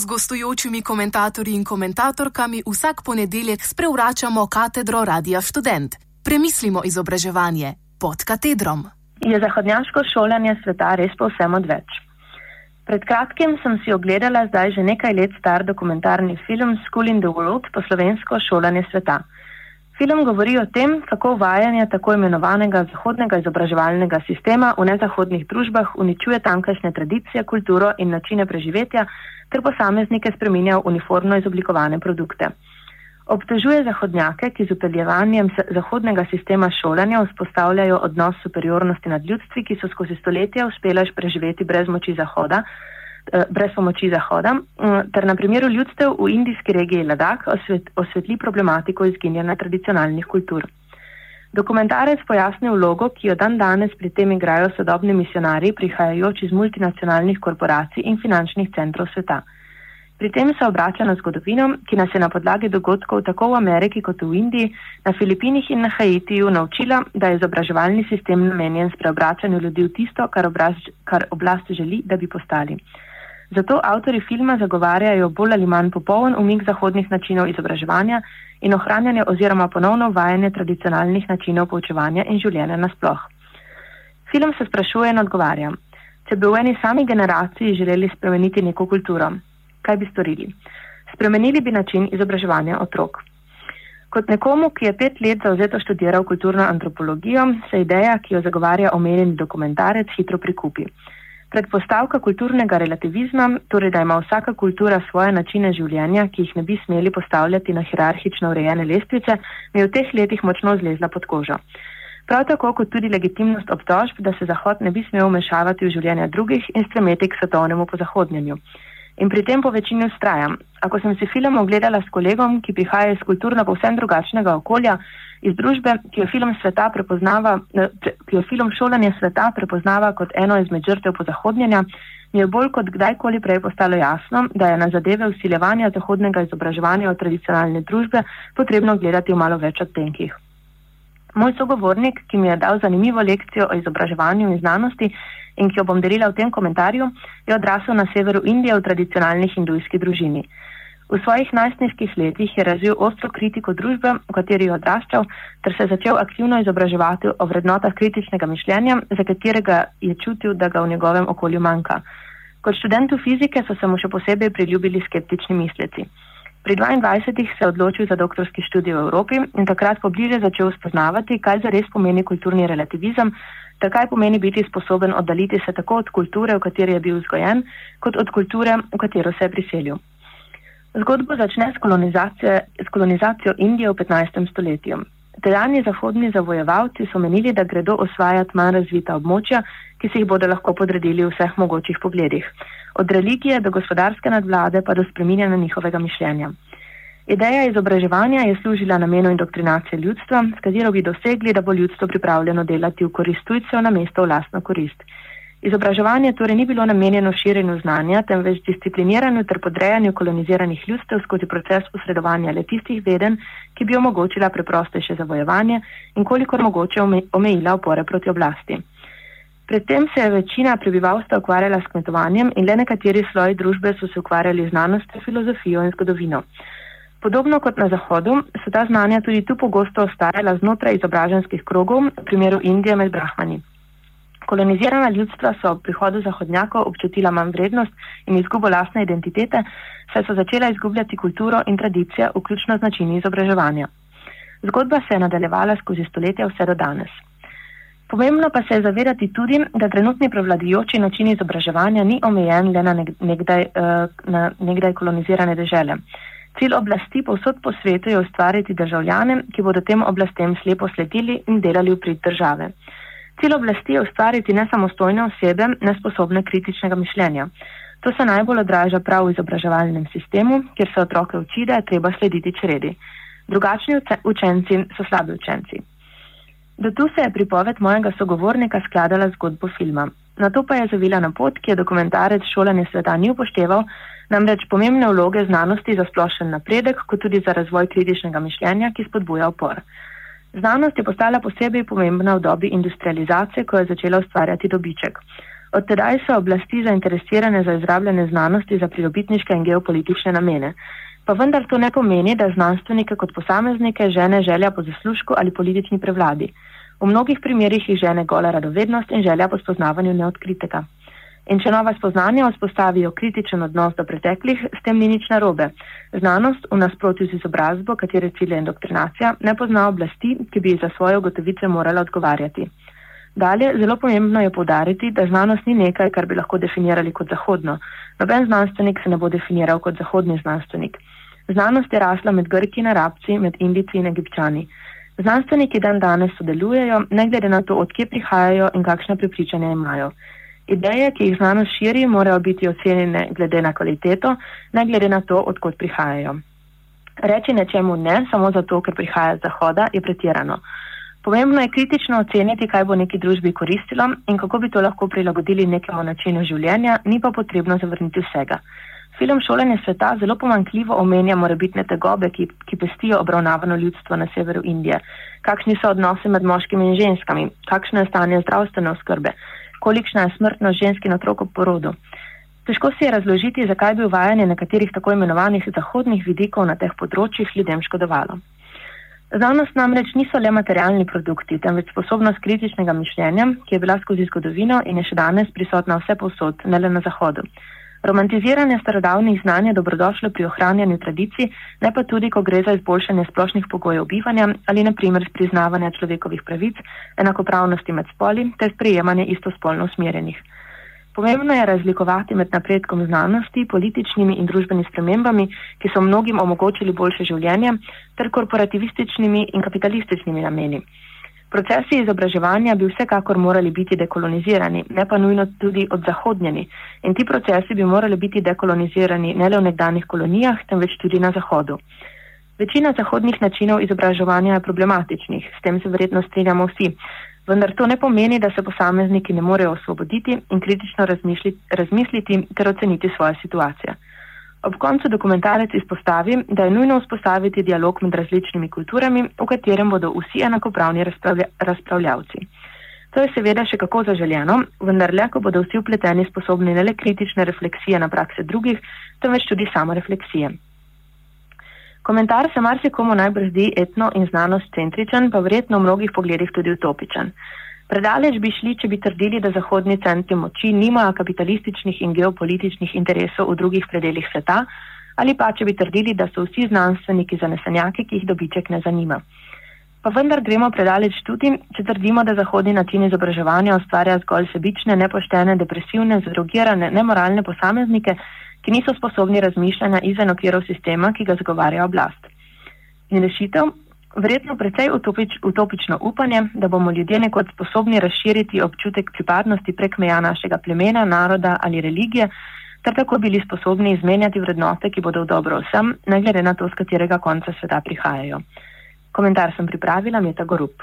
z gostujočimi komentatorji in komentatorkami vsak ponedeljek sprevračamo katedro Radia Student. Premislimo izobraževanje pod katedrom. Je zahodnjaško šolanje sveta res povsem odveč? Pred kratkim sem si ogledala zdaj že nekaj let star dokumentarni film School in the World po slovensko šolanje sveta. Film govori o tem, kako uvajanje tako imenovanega zahodnega izobraževalnega sistema v nezahodnih družbah uničuje tamkajšnje tradicije, kulturo in načine preživetja ter posameznike spreminja v uniformno izoblikovane produkte. Obtežuje zahodnjake, ki z upeljevanjem zahodnega sistema šolanja vzpostavljajo odnos superiornosti nad ljudstvi, ki so skozi stoletja uspela preživeti brez moči Zahoda, brez pomoči Zahoda, mm, ter na primeru ljudstev v indijski regiji Ladak osvet, osvetli problematiko izginjanja tradicionalnih kultur. Dokumentarec pojasni vlogo, ki jo dan danes pri tem igrajo sodobni misionari, prihajajoči iz multinacionalnih korporacij in finančnih centrov sveta. Pri tem se obrača na zgodovino, ki nas je na podlagi dogodkov tako v Ameriki kot v Indiji, na Filipinih in na Haitiju naučila, da je izobraževalni sistem namenjen spreobračanju ljudi v tisto, kar, obraz, kar oblast želi, da bi postali. Zato avtori filma zagovarjajo bolj ali manj popoln umik zahodnih načinov izobraževanja in ohranjanje oziroma ponovno uvajanje tradicionalnih načinov poučevanja in življenja nasploh. Film se sprašuje in odgovarja, če bi v eni sami generaciji želeli spremeniti neko kulturo, kaj bi storili? Spremenili bi način izobraževanja otrok. Kot nekomu, ki je pet let zauzeto študiral kulturno antropologijo, se ideja, ki jo zagovarja omenjeni dokumentarec, hitro prikupi. Predpostavka kulturnega relativizma, torej da ima vsaka kultura svoje načine življenja, ki jih ne bi smeli postavljati na hierarhično urejene lestvice, mi je v teh letih močno zlezla pod kožo. Prav tako kot tudi legitimnost obtožb, da se Zahod ne bi smel vmešavati v življenja drugih in stremeti k svetovnemu pozahodnjenju. In pri tem po večini ustrajam. Ako sem si film ogledala s kolegom, ki prihaja iz kulturno povsem drugačnega okolja, iz družbe, ki jo film, eh, ki jo film šolanje sveta prepoznava kot eno izmed žrtev pozahodnjenja, mi je bolj kot kdajkoli prej postalo jasno, da je na zadeve usiljevanja zahodnega izobraževanja od tradicionalne družbe potrebno gledati v malo več odtenkih. Moj sogovornik, ki mi je dal zanimivo lekcijo o izobraževanju in znanosti in ki jo bom delila v tem komentarju, je odrasel na severu Indije v tradicionalni hindujski družini. V svojih najstniških letih je razvil ostro kritiko družbe, v kateri je odraščal, ter se začel aktivno izobraževati o vrednotah kritičnega mišljenja, za katerega je čutil, da ga v njegovem okolju manjka. Kot študentu fizike so se mu še posebej priljubili skeptični misleci. Pri 22 se je odločil za doktorski študij v Evropi in takrat pobliže začel spoznavati, kaj zares pomeni kulturni relativizem, ter kaj pomeni biti sposoben oddaliti se tako od kulture, v kateri je bil vzgojen, kot od kulture, v katero se je priselil. Zgodbo začne s s kolonizacijo Indije v 15. stoletju. Tedajni zahodni zavojevalci so menili, da gredo osvajati manj razvita območja, ki si jih bodo lahko podredili v vseh mogočih pogledih. Od religije do gospodarske nadvlade pa do spreminjanja njihovega mišljenja. Ideja izobraževanja je služila namenu indoktrinacije ljudstva, s katero bi dosegli, da bo ljudstvo pripravljeno delati v korist tujcev na mesto v lastno korist. Izobraževanje torej ni bilo namenjeno širjenju znanja, temveč discipliniranju ter podrejanju koloniziranih ljudstev skozi proces posredovanja le tistih veden, ki bi omogočila preprostejše zavojevanje in kolikor mogoče omejila opore proti oblasti. Predtem se je večina prebivalstva ukvarjala s kmetovanjem in le nekateri sloji družbe so se ukvarjali z znanostjo, filozofijo in zgodovino. Podobno kot na Zahodu so ta znanja tudi tu pogosto ostajala znotraj izobraženskih krogov, v primeru Indije med brahmani. Kolonizirana ljudstva so ob prihodu zahodnjakov občutila manj vrednost in izgubo lastne identitete, saj so začela izgubljati kulturo in tradicije, vključno z načini izobraževanja. Zgodba se je nadaljevala skozi stoletja vse do danes. Pomembno pa se je zavedati tudi, da trenutni prevladujoči način izobraževanja ni omejen le na nekdaj, eh, na nekdaj kolonizirane dežele. Cilj oblasti povsod po svetu je ustvariti državljane, ki bodo tem oblastem slepo sledili in delali v prid države. Cilj oblasti je ustvariti nesamostojne osebe, nesposobne kritičnega mišljenja. To se najbolj odraža prav v izobraževalnem sistemu, kjer se otroke uči, da je treba slediti čredi. Drugačni učenci so slabi učenci. Do tu se je pripoved mojega sogovornika skladala zgodbo filma. Na to pa je zavila na pot, ki je dokumentarec šolanje sveta ni upošteval, namreč pomembne vloge znanosti za splošen napredek, kot tudi za razvoj kritičnega mišljenja, ki spodbuja opor. Znanost je postala posebej pomembna v dobi industrializacije, ko je začela ustvarjati dobiček. Od tedaj so oblasti zainteresirane za izrabljanje znanosti za pridobitniške in geopolitične namene. Pa vendar to ne pomeni, da znanstvenike kot posameznike žene želja po zaslužku ali politični prevladi. V mnogih primerjih jih žene gola radovednost in želja po spoznavanju neodkritega. In če nova spoznanja vzpostavijo kritičen odnos do preteklih, s tem ni nič narobe. Znanost, v nasprotju z izobrazbo, katere cilj je indoktrinacija, ne pozna oblasti, ki bi za svoje ugotovitve morala odgovarjati. Dalje, zelo pomembno je povdariti, da znanost ni nekaj, kar bi lahko definirali kot zahodno. Noben znanstvenik se ne bo definiral kot zahodni znanstvenik. Znanost je rasla med Grki in Arabci, med Indici in Egipčani. Znanstveniki dan danes sodelujejo, ne glede na to, odkje prihajajo in kakšne prepričanja imajo. Ideje, ki jih znanost širi, morajo biti ocenjene glede na kvaliteto, ne glede na to, odkot prihajajo. Reči nečemu ne, samo zato, ker prihaja z zahoda, je pretirano. Pomembno je kritično oceniti, kaj bo neki družbi koristilo in kako bi to lahko prilagodili nekemu načinu življenja, ni pa potrebno zavrniti vsega. Film Šolanje sveta zelo pomankljivo omenja morebitne tegobe, ki, ki pestijo obravnavano ljudstvo na severu Indije. Kakšni so odnosi med moškimi in ženskami, kakšno je stanje zdravstvene oskrbe, kolikšna je smrtnost žensk in otrok ob porodu. Težko si je razložiti, zakaj bi uvajanje nekaterih tako imenovanih zahodnih vidikov na teh področjih ljudem škodovalo. Znanost namreč niso le materialni produkti, temveč sposobnost kritičnega mišljenja, ki je bila skozi zgodovino in je še danes prisotna vse posod, ne le na Zahodu. Romantiziranje starodavnih znanj je dobrodošlo pri ohranjanju tradicij, ne pa tudi, ko gre za izboljšanje splošnih pogojev bivanja ali naprimer priznavanja človekovih pravic, enakopravnosti med spoli ter sprejemanje istospolno usmerjenih. Pomembno je razlikovati med napredkom znanosti, političnimi in družbenimi spremembami, ki so mnogim omogočili boljše življenje, ter korporativističnimi in kapitalističnimi nameni. Procesi izobraževanja bi vsekakor morali biti dekolonizirani, ne pa nujno tudi odzahodnjeni. In ti procesi bi morali biti dekolonizirani ne le v nekdanjih kolonijah, temveč tudi na Zahodu. Večina zahodnih načinov izobraževanja je problematičnih, s tem se verjetno strinjamo vsi. Vendar to ne pomeni, da se posamezniki ne morejo osvoboditi in kritično razmisliti ter oceniti svojo situacijo. Ob koncu dokumentarec izpostavi, da je nujno vzpostaviti dialog med različnimi kulturami, v katerem bodo vsi enakopravni razpravlja razpravljavci. To je seveda še kako zaželjeno, vendar le, ko bodo vsi upleteni sposobni ne le kritične refleksije na prakse drugih, temveč tudi samo refleksije. Komentar se marsikomu najbrž zdi etno in znanost centričen, pa verjetno v mnogih pogledih tudi utopičen. Predaleč bi šli, če bi trdili, da zahodni centri moči nimajo kapitalističnih in geopolitičnih interesov v drugih predeljih sveta, ali pa če bi trdili, da so vsi znanstveniki zanesenjaki, ki jih dobiček ne zanima. Pa vendar gremo predaleč tudi, če trdimo, da zahodni način izobraževanja ustvarja zgolj sebične, nepoštene, depresivne, zadrugirane, nemoralne posameznike, ki niso sposobni razmišljanja izven okvirov sistema, ki ga zagovarja oblast. In rešitev? Verjetno precej utopič, utopično upanje, da bomo ljudje nekoč sposobni razširiti občutek pripadnosti prek meja našega plemena, naroda ali religije, ter tako bili sposobni izmenjati vrednote, ki bodo v dobro vsem, ne glede na to, z katerega konca sveta prihajajo. Komentar sem pripravila, Meta Gorup.